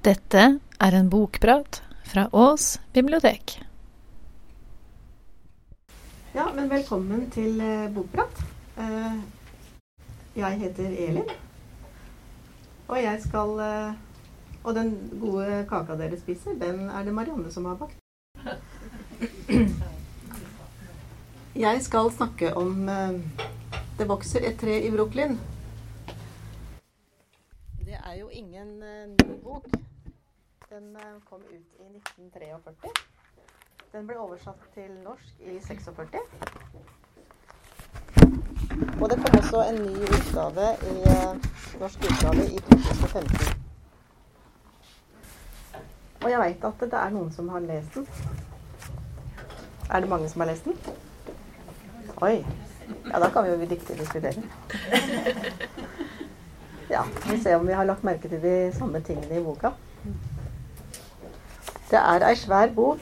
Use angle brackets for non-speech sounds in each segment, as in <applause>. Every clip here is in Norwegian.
Dette er en bokprat fra Ås bibliotek. Ja, men velkommen til eh, Bokprat. Eh, jeg heter Elin. Og jeg skal eh, Og den gode kaka dere spiser, den er det Marianne som har bakt. <clears throat> Jeg skal snakke om Det vokser et tre i Brooklyn. Det er jo ingen ny bok. Den eh, kom ut i 1943. Den ble oversatt til norsk i 46. Og det kom også en ny utgave i eh, norsk utgave i 2015. Og jeg veit at det er noen som har lest den. Er det mange som har lest den? Oi. Ja, da kan vi jo riktig diskutere. <laughs> Ja, vi ser om vi har lagt merke til de samme tingene i boka. Det er ei svær bok.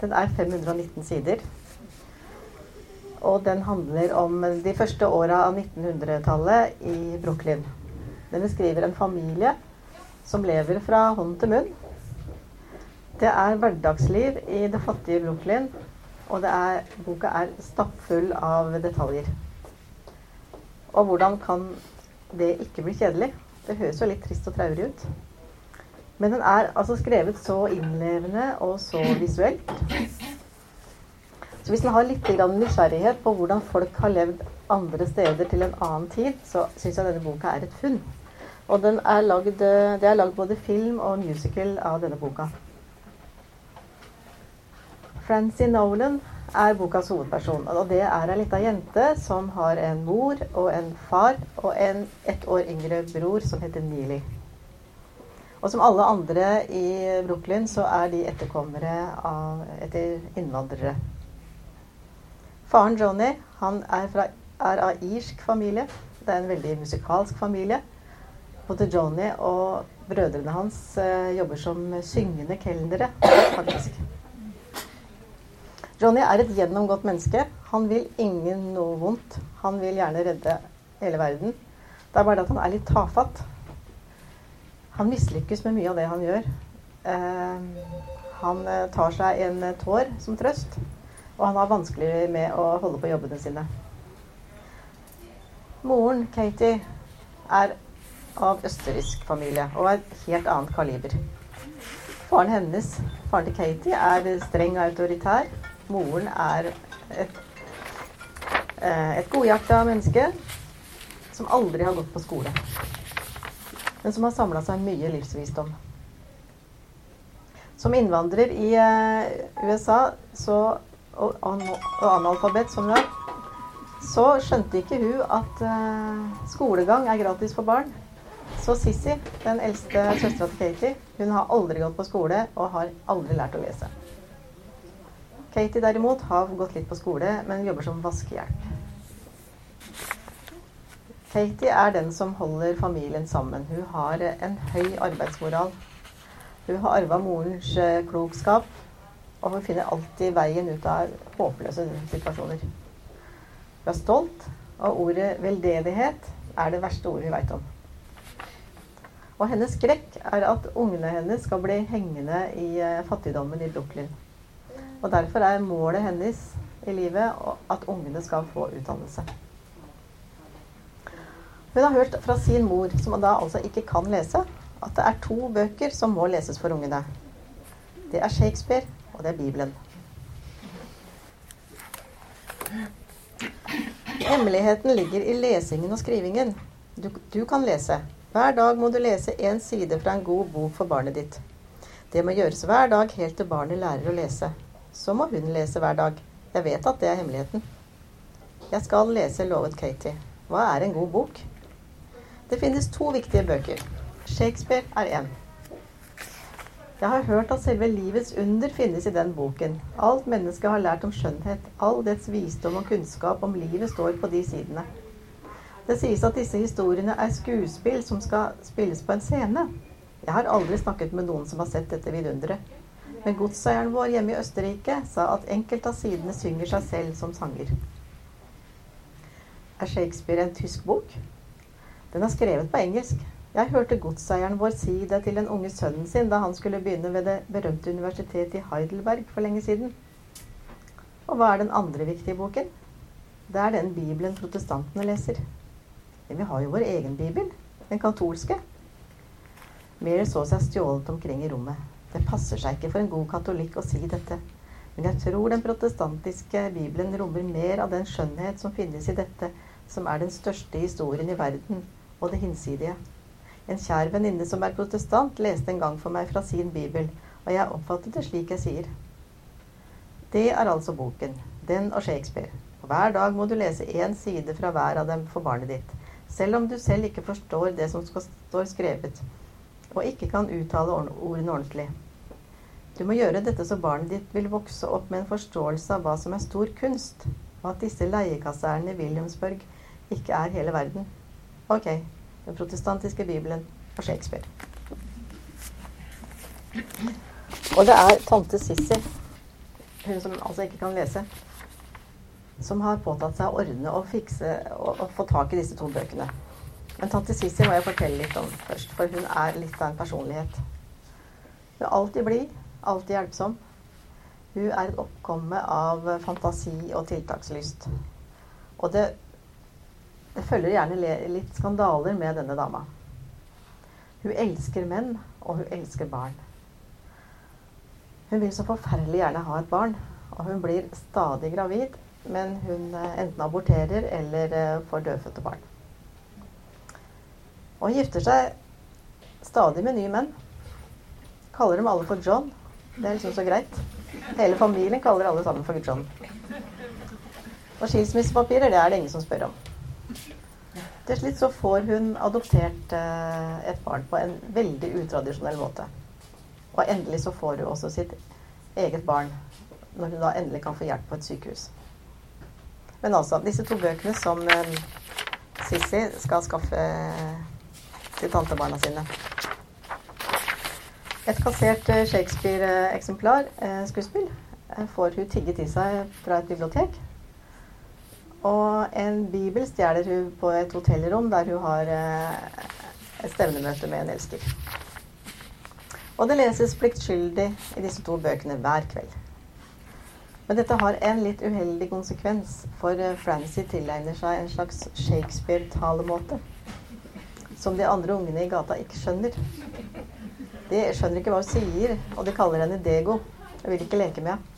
Den er 519 sider. Og den handler om de første åra av 1900-tallet i Brooklyn. Den beskriver en familie som lever fra hånd til munn. Det er hverdagsliv i det fattige Brooklyn, og er, boka er stappfull av detaljer. Og hvordan kan det ikke bli kjedelig? Det høres jo litt trist og traurig ut. Men den er altså skrevet så innlevende og så visuelt. Så hvis en har litt nysgjerrighet på hvordan folk har levd andre steder til en annen tid, så syns jeg denne boka er et funn. Og er lagd, det er lagd både film og musical av denne boka. Francie Nolan er bokas hovedperson. Og det er ei lita jente som har en mor og en far og en ett år yngre bror som heter Neely. Og som alle andre i Brooklyn så er de etterkommere av, etter innvandrere. Faren Johnny han er, fra, er av irsk familie. Det er en veldig musikalsk familie. Både Johnny og brødrene hans eh, jobber som syngende kelnere, faktisk. Johnny er et gjennomgått menneske. Han vil ingen noe vondt. Han vil gjerne redde hele verden. Det er bare det at han er litt tafatt. Han mislykkes med mye av det han gjør. Eh, han eh, tar seg en tår som trøst, og han har vanskelig med å holde på jobbene sine. Moren, Katie, er av østerriksk familie og er helt annet kaliber. Faren hennes, faren til Katie, er streng og autoritær. Moren er et, eh, et godhjerta menneske som aldri har gått på skole. Men som har samla seg mye livsvisdom. Som innvandrer i eh, USA så, og, analfabet som hun er, så skjønte ikke hun at uh, skolegang er gratis for barn. Så Sissy, den eldste søstera til Katie, hun har aldri gått på skole og har aldri lært å lese. Katie derimot har gått litt på skole, men jobber som vaskehjelp. Katie er den som holder familien sammen. Hun har en høy arbeidsmoral. Hun har arva morens klokskap, og hun finner alltid veien ut av håpløse situasjoner. Hun er stolt, og ordet veldedighet er det verste ordet vi veit om. Og hennes skrekk er at ungene hennes skal bli hengende i fattigdommen i Brooklyn. Og derfor er målet hennes i livet at ungene skal få utdannelse. Hun har hørt fra sin mor, som da altså ikke kan lese, at det er to bøker som må leses for ungene. Det er Shakespeare, og det er Bibelen. Hemmeligheten ligger i lesingen og skrivingen. Du, du kan lese. Hver dag må du lese én side fra en god bok for barnet ditt. Det må gjøres hver dag helt til barnet lærer å lese. Så må hun lese hver dag. Jeg vet at det er hemmeligheten. Jeg skal lese, lovet Katie. Hva er en god bok? Det finnes to viktige bøker. Shakespeare er én. Jeg har hørt at selve livets under finnes i den boken. Alt mennesket har lært om skjønnhet, all dets visdom og kunnskap om livet står på de sidene. Det sies at disse historiene er skuespill som skal spilles på en scene. Jeg har aldri snakket med noen som har sett dette vidunderet. Men godseieren vår hjemme i Østerrike sa at enkelte av sidene synger seg selv som sanger. Er Shakespeare en tysk bok? Den er skrevet på engelsk. Jeg hørte godseieren vår si det til den unge sønnen sin da han skulle begynne ved det berømte universitetet i Heidelberg for lenge siden. Og hva er den andre viktige boken? Det er den bibelen protestantene leser. Men vi har jo vår egen bibel, den katolske. Mer så seg stjålet omkring i rommet. Det passer seg ikke for en god katolikk å si dette. Men jeg tror den protestantiske bibelen rommer mer av den skjønnhet som finnes i dette, som er den største historien i verden, og det hinsidige. En kjær venninne som er protestant, leste en gang for meg fra sin bibel, og jeg oppfattet det slik jeg sier. Det er altså boken. Den og Shakespeare. Hver dag må du lese én side fra hver av dem for barnet ditt. Selv om du selv ikke forstår det som står skrevet, og ikke kan uttale ordene ordentlig. Du må gjøre dette så barnet ditt vil vokse opp med en forståelse av hva som er stor kunst, og at disse leiekasernene i Williamsburg ikke er hele verden. Ok, den protestantiske bibelen og Shakespeare. Og det er tante Sissy, hun som altså ikke kan lese, som har påtatt seg å ordne og fikse og, og få tak i disse to bøkene. Men tante Sissy må jeg fortelle litt om først, for hun er litt av en personlighet. Hun er alltid blid, alltid hjelpsom. Hun er et oppkomme av fantasi og tiltakslyst. Og det det følger gjerne litt skandaler med denne dama. Hun elsker menn, og hun elsker barn. Hun vil så forferdelig gjerne ha et barn, og hun blir stadig gravid, men hun eh, enten aborterer eller eh, får dødfødte barn. Og hun gifter seg stadig med nye menn. Kaller dem alle for John. Det er liksom så greit. Hele familien kaller alle sammen for John. Og skilsmissepapirer, det er det ingen som spør om. Til slutt så får hun adoptert eh, et barn på en veldig utradisjonell måte. Og endelig så får hun også sitt eget barn når hun da endelig kan få hjelp på et sykehus. Men altså, disse to bøkene som eh, Sissy skal skaffe eh, til tantebarna sine. Et kassert Shakespeare-eksemplar, skuespill, får hun tigget i seg fra et bibliotek. Og en bibel stjeler hun på et hotellrom der hun har eh, et stevnemøte med en elsker. Og det leses pliktskyldig i disse to bøkene hver kveld. Men dette har en litt uheldig konsekvens, for eh, Francie tilegner seg en slags Shakespeare-talemåte som de andre ungene i gata ikke skjønner. De skjønner ikke hva hun sier, og de kaller henne Dego. Jeg vil ikke leke med henne.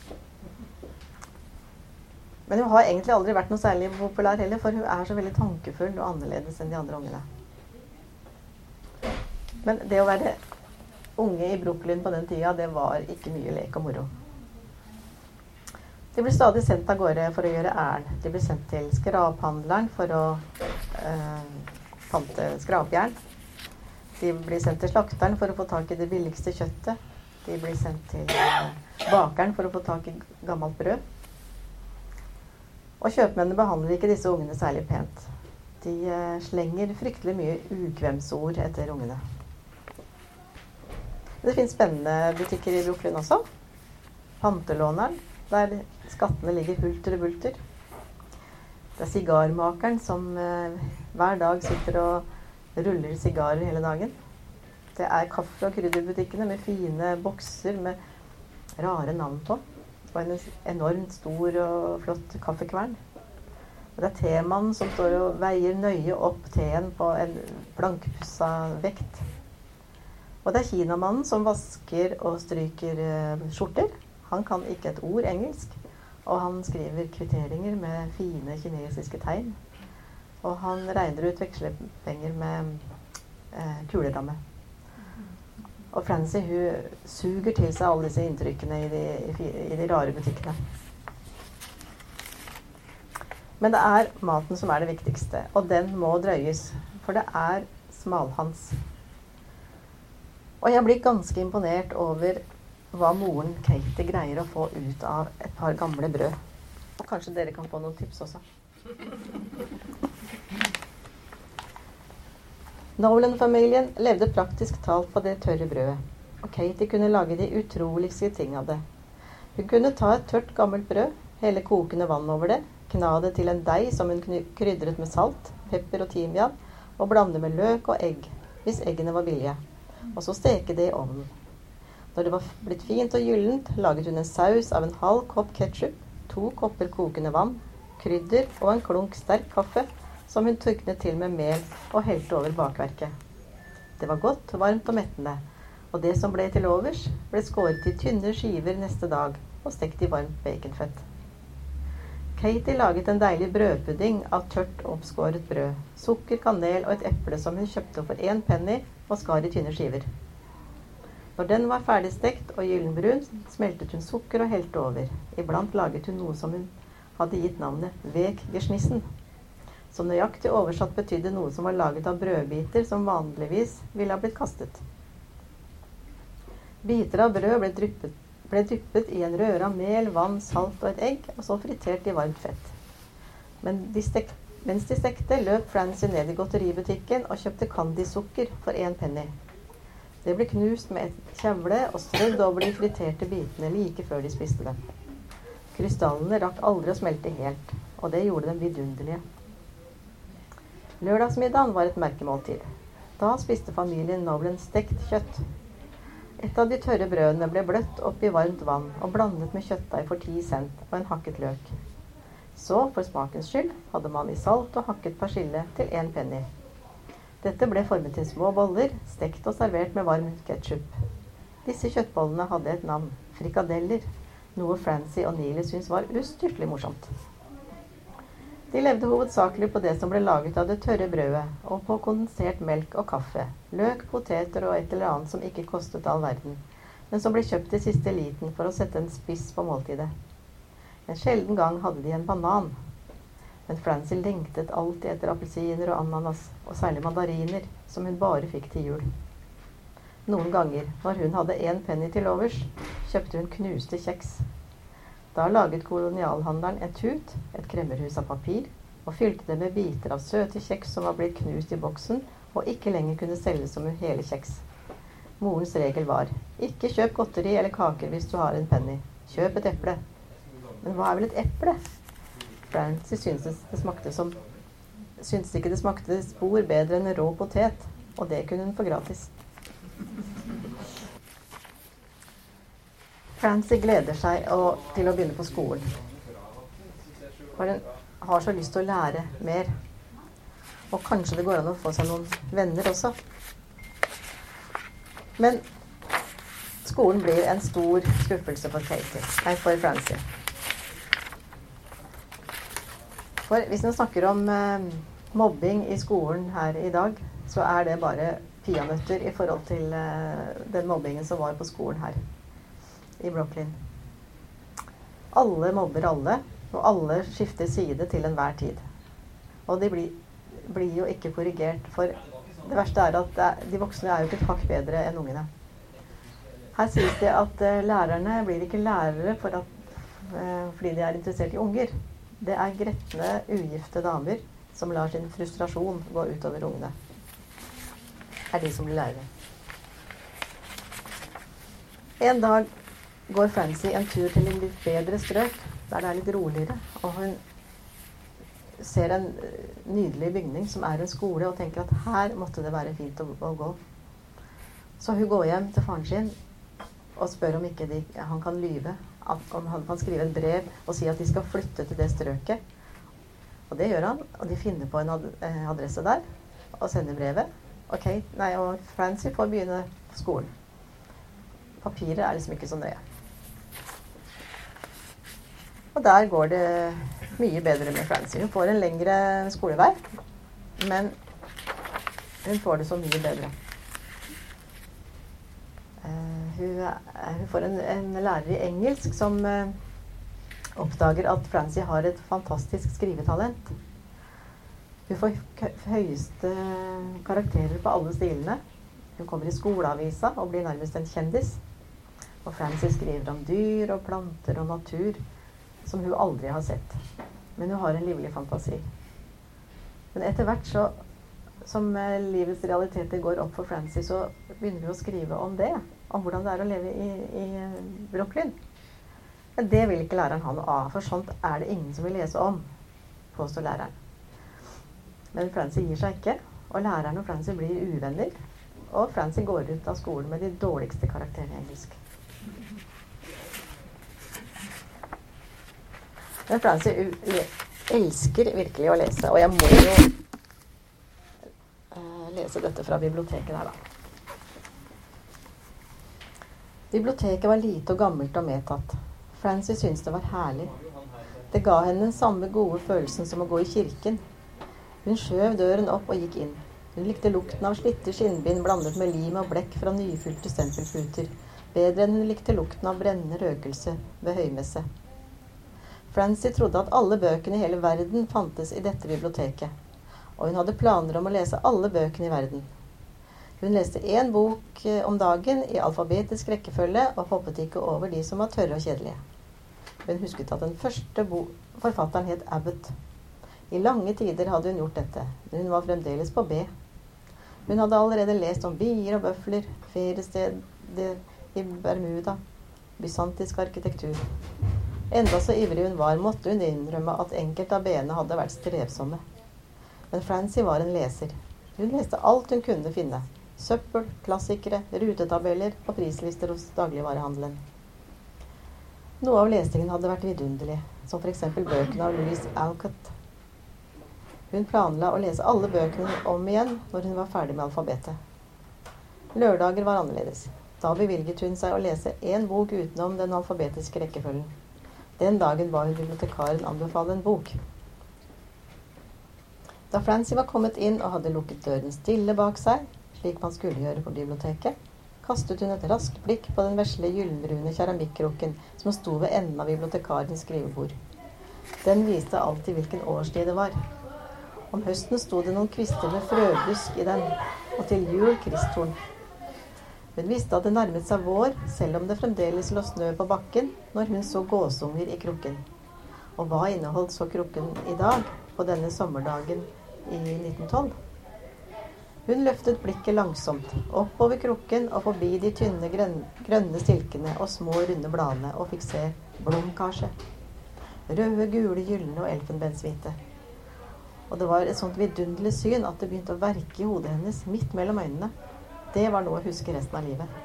Men hun har egentlig aldri vært noe særlig populær heller, for hun er så veldig tankefull og annerledes enn de andre ungene. Men det å være unge i Brooklyn på den tida, det var ikke mye lek og moro. De ble stadig sendt av gårde for å gjøre ærend. De ble sendt til skraphandleren for å eh, pante skrapjern. De blir sendt til slakteren for å få tak i det billigste kjøttet. De blir sendt til øh, bakeren for å få tak i gammelt brød. Og kjøpmennene behandler ikke disse ungene særlig pent. De eh, slenger fryktelig mye ukvemsord etter ungene. Det finnes spennende butikker i Brooklyn også. Pantelåneren, der skattene ligger hulter og bulter. Det er sigarmakeren som eh, hver dag sitter og ruller sigarer hele dagen. Det er kaffe- og krydderbutikkene med fine bokser med rare navn på på en enormt stor og flott kaffekvern. Og det er temannen som står og veier nøye opp teen på en blankpussa vekt. Og det er kinamannen som vasker og stryker uh, skjorter. Han kan ikke et ord engelsk. Og han skriver kvitteringer med fine kinesiske tegn. Og han regner ut vekslepenger med eh, kuleramme. Og Francy suger til seg alle disse inntrykkene i de, i de rare butikkene. Men det er maten som er det viktigste, og den må drøyes. For det er smalhans. Og jeg blir ganske imponert over hva moren Katie greier å få ut av et par gamle brød. Og kanskje dere kan få noen tips også. Nolan-familien levde praktisk talt på det tørre brødet, og Katie kunne lage de utroligste ting av det. Hun kunne ta et tørt, gammelt brød, helle kokende vann over det, kna det til en deig som hun krydret med salt, pepper og timian, og blande med løk og egg. hvis eggene var billige, og så steke det i ovnen. Når det var blitt fint og gyllent, laget hun en saus av en halv kopp ketsjup, to kopper kokende vann, krydder og en klunk sterk kaffe, som hun tørknet til med mel og helte over bakverket. Det var godt, varmt og mettende, og det som ble til overs, ble skåret i tynne skiver neste dag og stekt i varmt baconfett. Katie laget en deilig brødpudding av tørt oppskåret brød, sukker, kanel og et eple som hun kjøpte for én penny og skar i tynne skiver. Når den var ferdigstekt og gyllenbrun, smeltet hun sukker og helte over. Iblant laget hun noe som hun hadde gitt navnet vekgeschnissen, som nøyaktig oversatt betydde noe som var laget av brødbiter som vanligvis ville ha blitt kastet. Biter av brød ble dryppet ble dyppet i en røre av mel, vann, salt og et egg, og så fritert i varmt fett. Men de stek, mens de stekte, løp Francy ned i godteributikken og kjøpte candysukker for én penny. Det ble knust med et kjevle og strødd over de friterte bitene like før de spiste dem. Krystallene rakk aldri å smelte helt, og det gjorde dem vidunderlige. Lørdagsmiddagen var et merkemåltid. Da spiste familien Nolan stekt kjøtt et av de tørre brødene ble bløtt opp i varmt vann og blandet med kjøttdeig for ti cent og en hakket løk. Så, for smakens skyld, hadde man i salt og hakket persille til én penny. Dette ble formet til små boller, stekt og servert med varm ketsjup. Disse kjøttbollene hadde et navn, frikadeller, noe Francie og Neely syntes var ustyrtelig morsomt. De levde hovedsakelig på det som ble laget av det tørre brødet, og på kondensert melk og kaffe, løk, poteter og et eller annet som ikke kostet all verden, men som ble kjøpt i siste liten for å sette en spiss på måltidet. En sjelden gang hadde de en banan, men Francie lengtet alltid etter appelsiner og ananas, og særlig mandariner, som hun bare fikk til jul. Noen ganger, når hun hadde én penny til overs, kjøpte hun knuste kjeks da laget kolonialhandleren en tut, et kremmerhus av papir, og fylte det med biter av søte kjeks som var blitt knust i boksen og ikke lenger kunne selges som hele kjeks. Morens regel var ikke kjøp godteri eller kaker hvis du har en penny. Kjøp et eple. Men hva er vel et eple? Francy syntes det smakte som syntes ikke det smakte spor bedre enn rå potet, og det kunne hun få gratis. Francie gleder seg å, til å begynne på skolen. For hun har så lyst til å lære mer. Og kanskje det går an å få seg noen venner også. Men skolen blir en stor skuffelse for Katie. Nei, for Francy. For hvis en snakker om eh, mobbing i skolen her i dag, så er det bare peanøtter i forhold til eh, den mobbingen som var på skolen her i Brooklyn. Alle mobber alle, og alle skifter side til enhver tid. Og de blir, blir jo ikke korrigert, for det verste er at de voksne er jo ikke et hakk bedre enn ungene. Her sies det at uh, lærerne blir ikke lærere for at, uh, fordi de er interessert i unger. Det er gretne, ugifte damer som lar sin frustrasjon gå utover ungene. er de som blir lærere. En dag går Fancy en tur til en litt bedre strøk, der det er litt roligere. Og hun ser en eh, nydelig bygning som er en skole, og tenker at her måtte det være fint å, å gå. Så hun går hjem til faren sin og spør om ikke de, han kan lyve. Om han kan skrive et brev og si at de skal flytte til det strøket. Og det gjør han. Og de finner på en eh, adresse der og sender brevet. Ok, nei, Og Francy får begynne skolen. Papiret er liksom ikke så nøye. Og der går det mye bedre med Francie. Hun får en lengre skolevei, men hun får det så mye bedre. Uh, hun, får en, en, lærer i engelsk som uh, oppdager at Francie har et fantastisk skrivetalent. Hun får høyeste karakterer på alle stilene. Hun kommer i skoleavisa og blir nærmest en kjendis. Og Francie skriver om dyr og planter og natur som hun aldri har sett. Men hun har en livlig fantasi. Men etter hvert så, som eh, livets realiteter går opp for Frances, så begynner hun å skrive om det. Om hvordan det er å leve i, i eh, Brooklyn. Men det vil ikke læreren ha noe av, for sånt er det ingen som vil lese om, påstår læreren. Men Frances gir seg ikke, og læreren og Frances blir uvenner. Og Frances går ut av skolen med de dårligste karakterene i engelsk. Men Francie elsker virkelig å lese, og jeg må jo uh, lese dette fra biblioteket der, da. Biblioteket var lite og gammelt og medtatt. Frances syntes det var herlig. Det ga henne den samme gode følelsen som å gå i kirken. Hun skjøv døren opp og gikk inn. Hun likte lukten av slitte skinnbind blandet med lim og blekk fra nyfylte stempelputer, bedre enn hun likte lukten av brennende røkelse ved høymesse. Francie trodde at alle bøkene i hele verden fantes i dette biblioteket, og hun hadde planer om å lese alle bøkene i verden. Hun leste én bok eh, om dagen i alfabetisk rekkefølge og hoppet ikke over de som var tørre og kjedelige. Hun husket at den første forfatteren het Abbott. I lange tider hadde hun gjort dette, men hun var fremdeles på B. Hun hadde allerede lest om bier og bøfler, feriesteder i Bermuda, bysantisk arkitektur. Enda så ivrig hun var, måtte hun innrømme at enkelte av b-ene hadde vært strevsomme. Men Francie var en leser. Hun leste alt hun kunne finne. Søppel, klassikere, rutetabeller og prislister hos dagligvarehandelen. Noe av lesingen hadde vært vidunderlig, som f.eks. bøkene av Louise Alcott hun planla å lese alle bøkene om igjen når hun var ferdig med alfabetet. Lørdager var annerledes. Da bevilget hun seg å lese én bok utenom den alfabetiske rekkefølgen. Den dagen ba hun bibliotekaren anbefale en bok. Da Francie var kommet inn og hadde lukket døren stille bak seg, slik man skulle gjøre på biblioteket, kastet hun et raskt blikk på den vesle gyllenbrune keramikkrukken som sto ved enden av bibliotekarens skrivebord. Den viste alltid hvilken årstid det var. Om høsten sto det noen kvister med frøbusk i den, og til jul kristtorn. Hun visste at det nærmet seg vår, selv om det fremdeles lå snø på bakken, når hun så gåsunger i krukken. Og hva inneholdt så krukken i dag, på denne sommerdagen i 1912? Hun løftet blikket langsomt, oppover krukken og forbi de tynne, grønne stilkene og små, runde bladene, og fikk se blomkarse. Røde, gule, gylne og elfenbenshvite. Og det var et sånt vidunderlig syn at det begynte å verke i hodet hennes midt mellom øynene. Det var noe å huske resten av livet.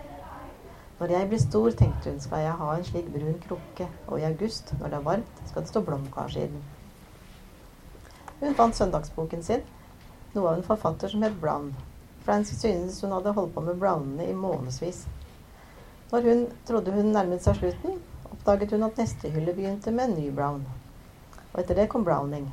Når jeg blir stor, tenkte hun, skal jeg ha en slik brun krukke, og i august, når det er varmt, skal det stå blomkars i den. Hun fant søndagsboken sin, noe av en forfatter som het Brown. Frances syntes hun hadde holdt på med Brownene i månedsvis. Når hun trodde hun nærmet seg slutten, oppdaget hun at neste hylle begynte med en ny Brown. Og etter det kom Browning,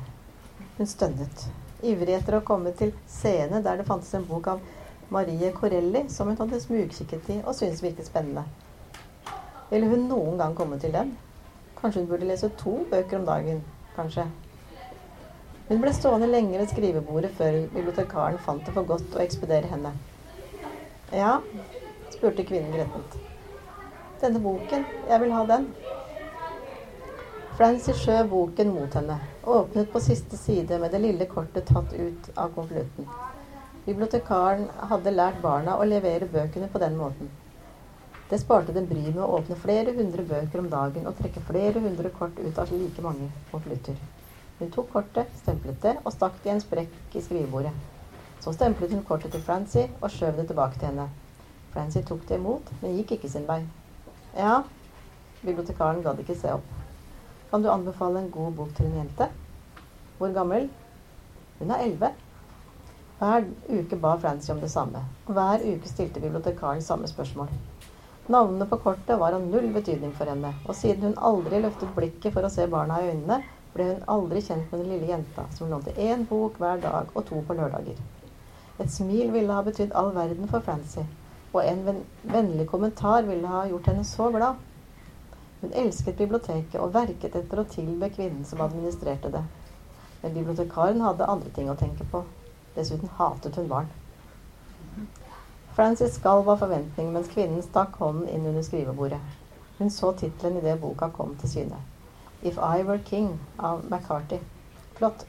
hun stønnet, ivrig etter å komme til scene der det fantes en bok av Marie Corelli som hun hadde smugkikket i og syntes virket spennende. Ville hun noen gang komme til den? Kanskje hun burde lese to bøker om dagen? Kanskje. Hun ble stående lenge ved skrivebordet før bibliotekaren fant det for godt å ekspedere henne. Ja, spurte kvinnen grettent. Denne boken. Jeg vil ha den. Francy skjøv boken mot henne, og åpnet på siste side med det lille kortet tatt ut av konvolutten. Bibliotekaren hadde lært barna å levere bøkene på den måten. Det sparte dem bry med å åpne flere hundre bøker om dagen og trekke flere hundre kort ut av like mange konvolutter. Hun tok kortet, stemplet det og stakk det i en sprekk i skrivebordet. Så stemplet hun kortet til Francie og skjøv det tilbake til henne. Francie tok det imot, men gikk ikke sin vei. Ja, bibliotekaren gadd ikke se opp. Kan du anbefale en god bok til en jente? Hvor gammel? Hun er elleve. Hver uke ba Francie om det samme, hver uke stilte bibliotekaren samme spørsmål. Navnene på kortet var av null betydning for henne, og siden hun aldri løftet blikket for å se barna i øynene, ble hun aldri kjent med den lille jenta som lånte én bok hver dag og to på lørdager. Et smil ville ha betydd all verden for Francie, og en vennlig kommentar ville ha gjort henne så glad. Hun elsket biblioteket og verket etter å tilbe kvinnen som administrerte det. Men bibliotekaren hadde andre ting å tenke på. Dessuten hatet hun barn. Frances skalv av forventning mens kvinnen stakk hånden inn under skrivebordet. Hun så tittelen idet boka kom til syne. 'If I Were King' av McCarty. Flott.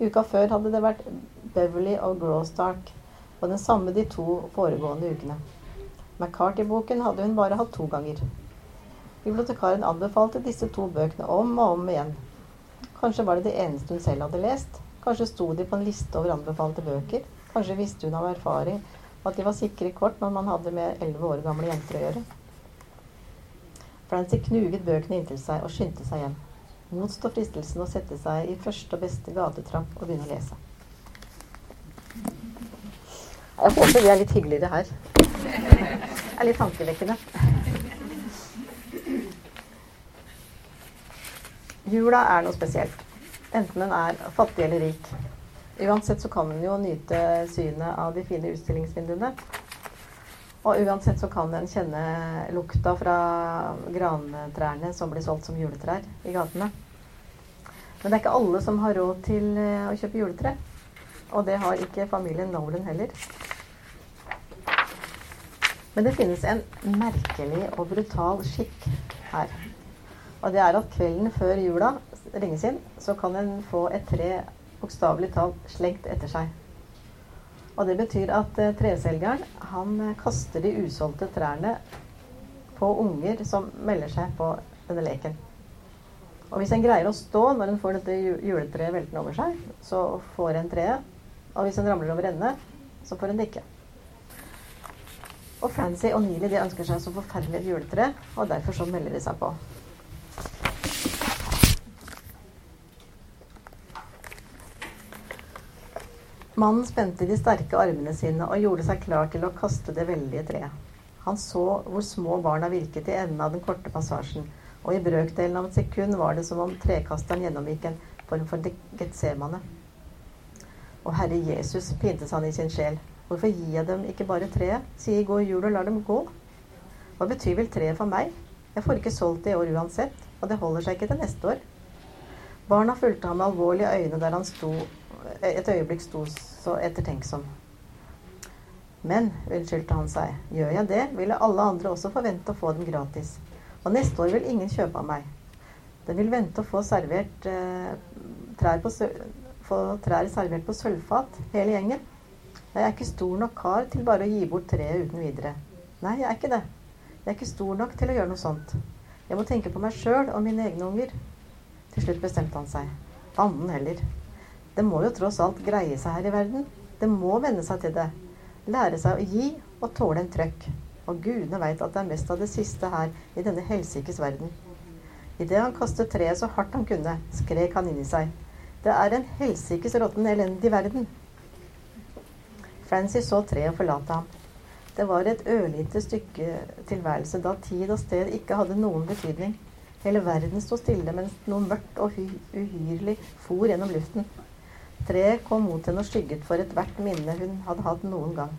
Uka før hadde det vært Beverly og Grawstark, og den samme de to foregående ukene. McCarty-boken hadde hun bare hatt to ganger. Bibliotekaren anbefalte disse to bøkene om og om igjen. Kanskje var det det eneste hun selv hadde lest. Kanskje sto de på en liste over anbefalte bøker. Kanskje visste hun av erfaring at de var sikre kort når man hadde med elleve år gamle jenter å gjøre. Francy knuget bøkene inntil seg og skyndte seg hjem. Motstå fristelsen å sette seg i første og beste gatetrapp og begynne å lese. Jeg håper vi er litt hyggeligere her. Det er litt tankevekkende. Jula er noe spesielt. Enten den er fattig eller rik. Uansett så kan en jo nyte synet av de fine utstillingsvinduene. Og uansett så kan en kjenne lukta fra grantrærne som blir solgt som juletrær i gatene. Men det er ikke alle som har råd til eh, å kjøpe juletre. Og det har ikke familien Nolan heller. Men det finnes en merkelig og brutal skikk her. Og det er at kvelden før jula ringes inn, så kan en få et tre bokstavelig talt slengt etter seg. Og det betyr at eh, treselgeren han eh, kaster de usolgte trærne på unger som melder seg på denne leken. Og hvis en greier å stå når en får dette juletreet veltende over seg, så får en treet. Og hvis en ramler over ende, så får en det ikke. Og Fancy og Neely de ønsker seg så forferdelig et juletre, og derfor så melder de seg på. Mannen spente de sterke armene sine og gjorde seg klar til å kaste det veldige treet. Han så hvor små barna virket i enden av den korte passasjen, og i brøkdelen av et sekund var det som om trekasteren gjennomgikk en form for getsemane. Og Herre Jesus, pintes han i sin sjel, hvorfor gir jeg dem ikke bare treet? Sier gå i jul og lar dem gå. Hva betyr vel treet for meg? Jeg får ikke solgt det i år uansett, og det holder seg ikke til neste år. Barna fulgte ham med alvorlige øyne der han sto et øyeblikk sto så ettertenksom. Men, unnskyldte han seg, gjør jeg det, ville alle andre også forvente å få den gratis. Og neste år vil ingen kjøpe av meg. Den vil vente å få servert eh, trær, på, få trær servert på sølvfat, hele gjengen. Jeg er ikke stor nok kar til bare å gi bort treet uten videre. Nei, jeg er ikke det. Jeg er ikke stor nok til å gjøre noe sånt. Jeg må tenke på meg sjøl og mine egne unger. Til slutt bestemte han seg. Annen heller. Det må jo tross alt greie seg her i verden. Det må venne seg til det. Lære seg å gi og tåle en trøkk. Og gudene veit at det er mest av det siste her i denne helsikes verden. Idet han kastet treet så hardt han kunne, skrek han inni seg. Det er en helsikes råtten elendig verden. Francis så treet forlate ham. Det var et ørlite stykke tilværelse da tid og sted ikke hadde noen betydning. Hele verden sto stille mens noe mørkt og uhyrlig for gjennom luften. Treet kom mot henne og skygget for ethvert minne hun hadde hatt noen gang.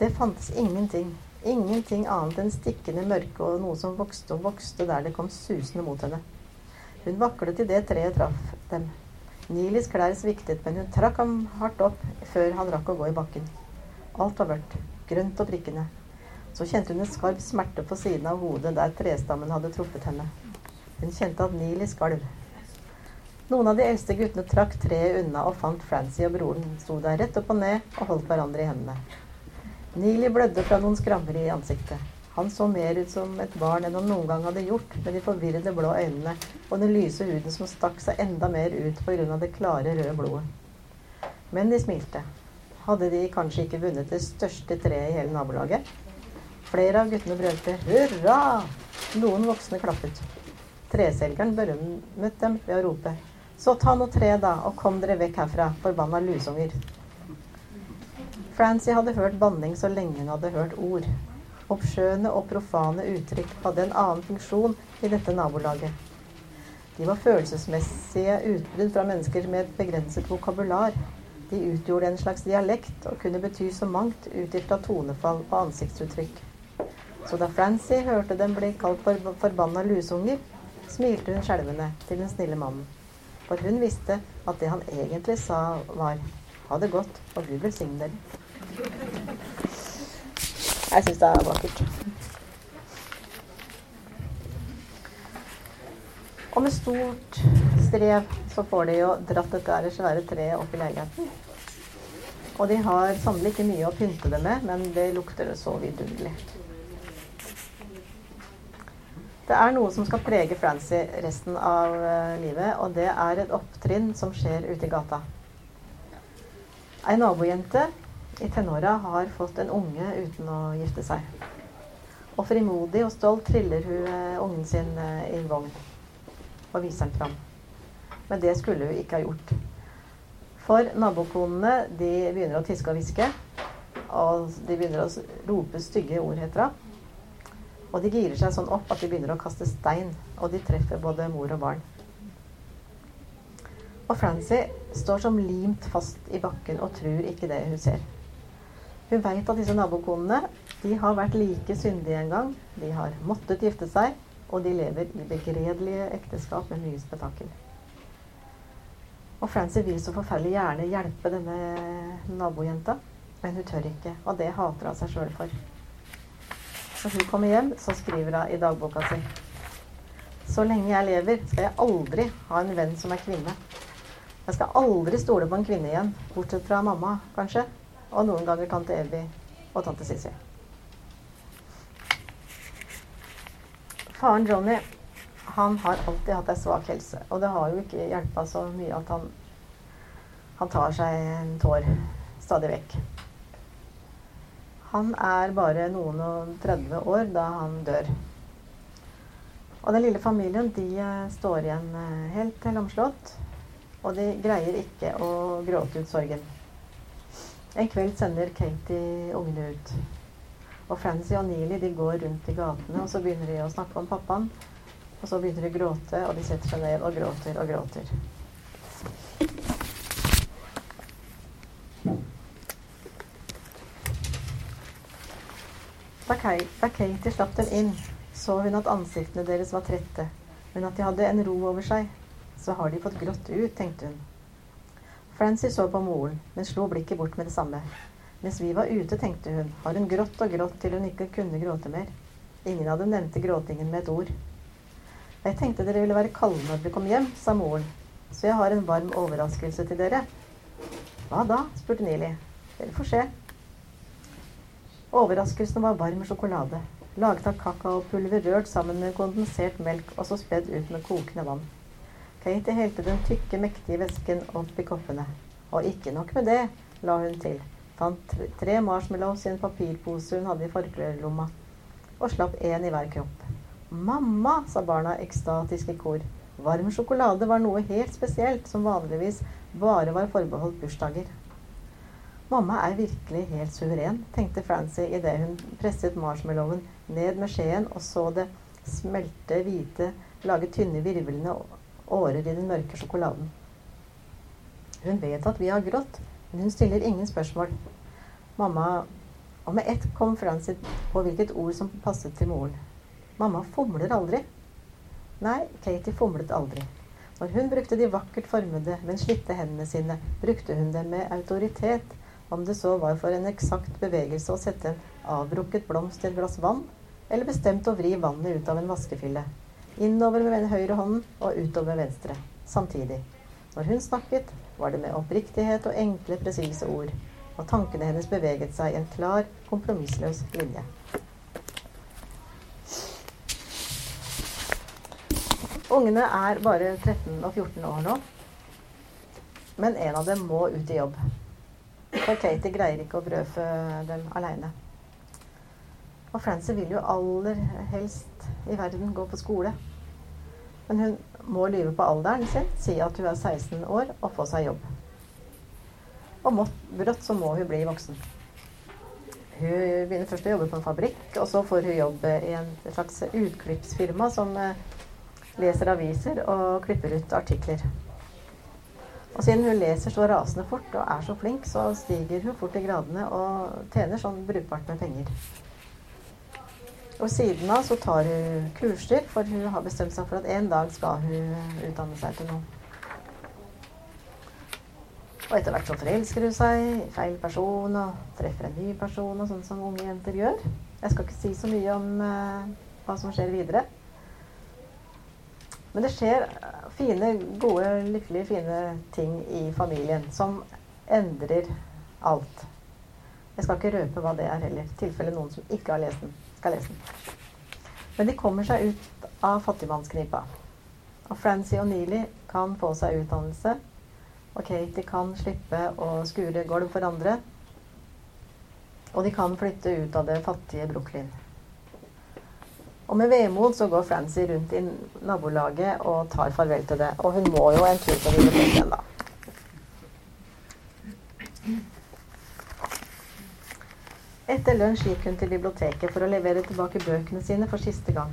Det fantes ingenting, ingenting annet enn stikkende mørke og noe som vokste og vokste der det kom susende mot henne. Hun vaklet idet treet traff dem. Nilis klær sviktet, men hun trakk ham hardt opp før han rakk å gå i bakken. Alt var mørkt, grønt og prikkende. Så kjente hun en skarp smerte på siden av hodet der trestammen hadde truffet henne. Hun kjente at Nilis skalv. Noen av de eldste guttene trakk treet unna og fant Francie og broren sto der rett opp og ned og holdt hverandre i hendene. Neely blødde fra noen skrammer i ansiktet. Han så mer ut som et barn enn han noen gang hadde gjort, med de forvirrede blå øynene og den lyse huden som stakk seg enda mer ut pga. det klare, røde blodet. Men de smilte. Hadde de kanskje ikke vunnet det største treet i hele nabolaget? Flere av guttene brølte 'hurra'. Noen voksne klappet. Treselgeren berømmet dem ved å rope så ta nå tre, da, og kom dere vekk herfra, forbanna lusunger. Francie hadde hørt banning så lenge hun hadde hørt ord. Oppskjønne og profane uttrykk hadde en annen funksjon i dette nabolaget. De var følelsesmessige utbrudd fra mennesker med et begrenset vokabular. De utgjorde en slags dialekt og kunne bety så mangt ut ifra tonefall og ansiktsuttrykk. Så da Francie hørte dem bli kalt for forbanna lusunger, smilte hun skjelvende til den snille mannen. For hun visste at det han egentlig sa, var 'ha det godt, og Gud velsigne dere'. Jeg syns det er vakkert. Og med stort strev så får de jo dratt dette svære treet opp i leiligheten. Og de har sannelig ikke mye å pynte det med, men det lukter så vidunderlig. Det er noe som skal prege Francy resten av uh, livet, og det er et opptrinn som skjer ute i gata. Ei nabojente i tenåra har fått en unge uten å gifte seg. Og frimodig og stolt triller hun eh, ungen sin eh, i en vogn og viser den fram. Men det skulle hun ikke ha gjort. For nabokonene de begynner å tiske og hviske. Og de begynner å rope stygge ord, heter det. Og de girer seg sånn opp at de begynner å kaste stein. Og de treffer både mor og barn. Og Francy står som limt fast i bakken og tror ikke det hun ser. Hun veit at disse nabokonene de har vært like syndige en gang. De har måttet gifte seg, og de lever i begredelige ekteskap med mye spetakkel. Og Francy vil så forferdelig gjerne hjelpe denne nabojenta, men hun tør ikke. Og det hater hun seg sjøl for. Når hun kommer hjem, så skriver hun i dagboka si Så lenge jeg lever, skal jeg aldri ha en venn som er kvinne. Jeg skal aldri stole på en kvinne igjen, bortsett fra mamma, kanskje. Og noen ganger tante Evy og tante Sissy. Faren Johnny han har alltid hatt ei svak helse. Og det har jo ikke hjelpa så mye at han, han tar seg en tår stadig vekk. Han er bare noen og 30 år da han dør. Og den lille familien de eh, står igjen eh, helt lamslått. Og de greier ikke å gråte ut sorgen. En kveld sender Katie ungene ut. Og Francie og Neely de går rundt i gatene, og så begynner de å snakke om pappaen. Og så begynner de å gråte, og de setter seg ned og gråter og gråter. Da, Katie slapp dem inn, så hun at ansiktene deres var trette, men at de hadde en ro over seg. Så har de fått grått ut, tenkte hun. Francie så på moren, men slo blikket bort med det samme. Mens vi var ute, tenkte hun, har hun grått og grått til hun ikke kunne gråte mer. Ingen av dem nevnte gråtingen med et ord. Jeg tenkte dere ville være kalde når dere kom hjem, sa moren, så jeg har en varm overraskelse til dere. Hva da? spurte Nili. Dere får se. Overraskelsen var varm sjokolade, laget av kakaopulver rørt sammen med kondensert melk og så spedd ut med kokende vann. Katie helte den tykke, mektige væsken opp i koppene. Og ikke nok med det, la hun til fant tre marshmallows i en papirpose hun hadde i forklærlomma, og slapp én i hver kropp. Mamma, sa barna ekstatisk i kor. Varm sjokolade var noe helt spesielt, som vanligvis bare var forbeholdt bursdager. Mamma er virkelig helt suveren, tenkte Francie idet hun presset marshmallowen ned med skjeen og så det smelte hvite lage tynne virvlende årer i den mørke sjokoladen. Hun vet at vi har grått, men hun stiller ingen spørsmål. Mamma Og med ett kom Francie på hvilket ord som passet til moren. Mamma fomler aldri. Nei, Katie fomlet aldri. Når hun brukte de vakkert formede, men slitte hendene sine, brukte hun dem med autoritet, om det så var for en eksakt bevegelse å sette en avbrukket blomst i et glass vann, eller bestemt å vri vannet ut av en vaskefille. Innover med høyre hånd og utover med venstre. Samtidig. Når hun snakket, var det med oppriktighet og enkle, presise ord, og tankene hennes beveget seg i en klar, kompromissløs linje. Ungene er bare 13 og 14 år nå, men en av dem må ut i jobb. For Katie greier ikke å brødfø dem aleine. Og Frances vil jo aller helst i verden gå på skole. Men hun må lyve på alderen sin, si at hun er 16 år og få seg jobb. Og må, brått så må hun bli voksen. Hun begynner først å jobbe på en fabrikk, og så får hun jobb i en slags utklippsfirma som eh, leser aviser og klipper ut artikler. Og siden hun leser så rasende fort og er så flink, så stiger hun fort i gradene og tjener sånn brukbart med penger. Og siden av så tar hun kurser, for hun har bestemt seg for at en dag skal hun utdanne seg til noe. Og etter hvert så forelsker hun seg i feil person og treffer en ny person, og sånn som unge jenter gjør. Jeg skal ikke si så mye om uh, hva som skjer videre. Men det skjer fine, gode, lykkelige, fine ting i familien som endrer alt. Jeg skal ikke røpe hva det er heller, i tilfelle noen som ikke har lest den skal lese den. Men de kommer seg ut av fattigmannsknipa. Og Francie og Neely kan få seg utdannelse. Og Katie kan slippe å skure gulv for andre. Og de kan flytte ut av det fattige Brooklyn. Og med vemod så går Francy rundt i nabolaget og tar farvel til det. Og hun må jo en tur på biblioteket igjen, da. Etter lunsj gikk hun til biblioteket for å levere tilbake bøkene sine for siste gang.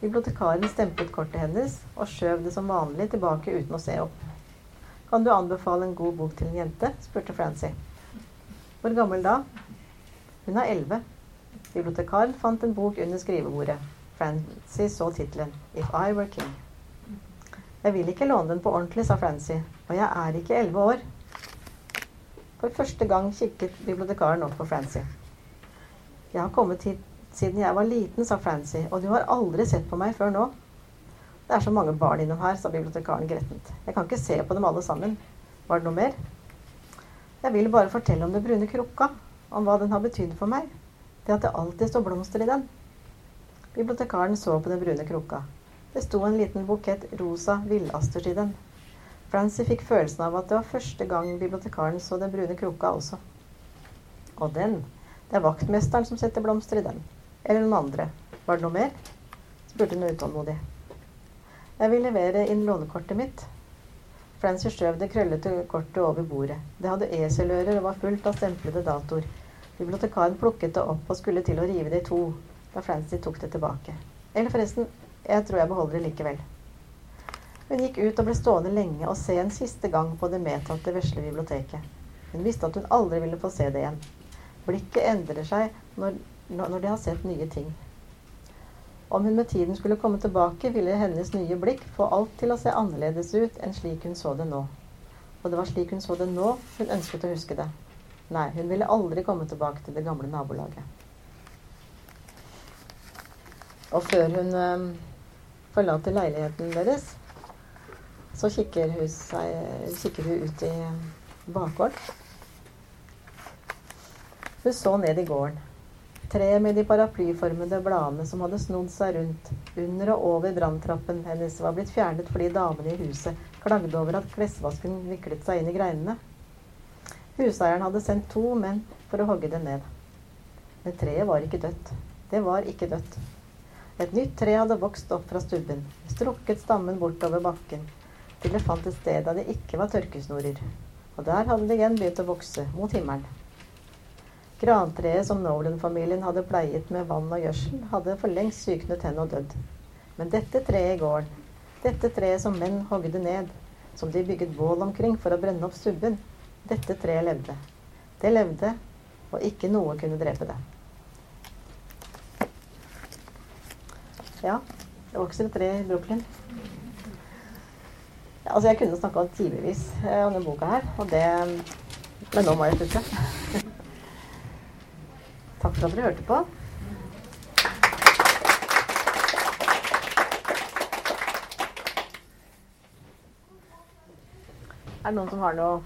Bibliotekaren stemplet kortet hennes og skjøv det som vanlig tilbake uten å se opp. Kan du anbefale en god bok til en jente? spurte Francy. Hvor gammel da? Hun er elleve. Bibliotekaren fant en bok under skrivebordet. Francie så tittelen 'If I Were King'. Jeg vil ikke låne den på ordentlig, sa Francie, og jeg er ikke elleve år. For første gang kikket bibliotekaren opp på Francie. Jeg har kommet hit siden jeg var liten, sa Francie, og du har aldri sett på meg før nå. Det er så mange barn innom her, sa bibliotekaren grettent. Jeg kan ikke se på dem alle sammen. Var det noe mer? Jeg vil bare fortelle om den brune krukka, om hva den har betydd for meg. Det at det alltid står blomster i den. Bibliotekaren så på den brune krukka. Det sto en liten bukett rosa villasters i den. Francy fikk følelsen av at det var første gang bibliotekaren så den brune krukka også. Og den. Det er vaktmesteren som setter blomster i den. Eller noen andre. Var det noe mer? spurte hun utålmodig. Jeg vil levere inn lånekortet mitt. Francy skjøv det krøllete kortet over bordet. Det hadde eselører og var fullt av stemplede datoer. Bibliotekaren plukket det opp og skulle til å rive det i to da Francy tok det tilbake. Eller forresten, jeg tror jeg beholder det likevel. Hun gikk ut og ble stående lenge og se en siste gang på det medtatte vesle biblioteket. Hun visste at hun aldri ville få se det igjen. Blikket endrer seg når, når de har sett nye ting. Om hun med tiden skulle komme tilbake, ville hennes nye blikk få alt til å se annerledes ut enn slik hun så det nå. Og det var slik hun så det nå hun ønsket å huske det. Nei, hun ville aldri komme tilbake til det gamle nabolaget. Og før hun um, forlater leiligheten deres, så kikker hun, seg, kikker hun ut i bakgården. Hun så ned i gården. Treet med de paraplyformede bladene som hadde snodd seg rundt under og over branntrappen hennes, var blitt fjernet fordi damene i huset klagde over at klesvasken viklet seg inn i greinene. Huseieren hadde sendt to menn for å hogge det ned. Men treet var ikke dødt. Det var ikke dødt. Et nytt tre hadde vokst opp fra stubben, strukket stammen bortover bakken, til det fant et sted der det ikke var tørkesnorer. Og der hadde det igjen begynt å vokse, mot himmelen. Grantreet som Nolan-familien hadde pleiet med vann og gjødsel, hadde for lengst syknet hen og dødd. Men dette treet i gården, dette treet som menn hogde ned, som de bygget bål omkring for å brenne opp stubben, dette treet levde. Det levde, og ikke noe kunne drepe det. Ja, det vokser et tre i Brooklyn. Altså, jeg kunne snakka timevis eh, om denne boka her, og det Men nå må jeg slutte. Takk for at dere hørte på. Er det noen som har noe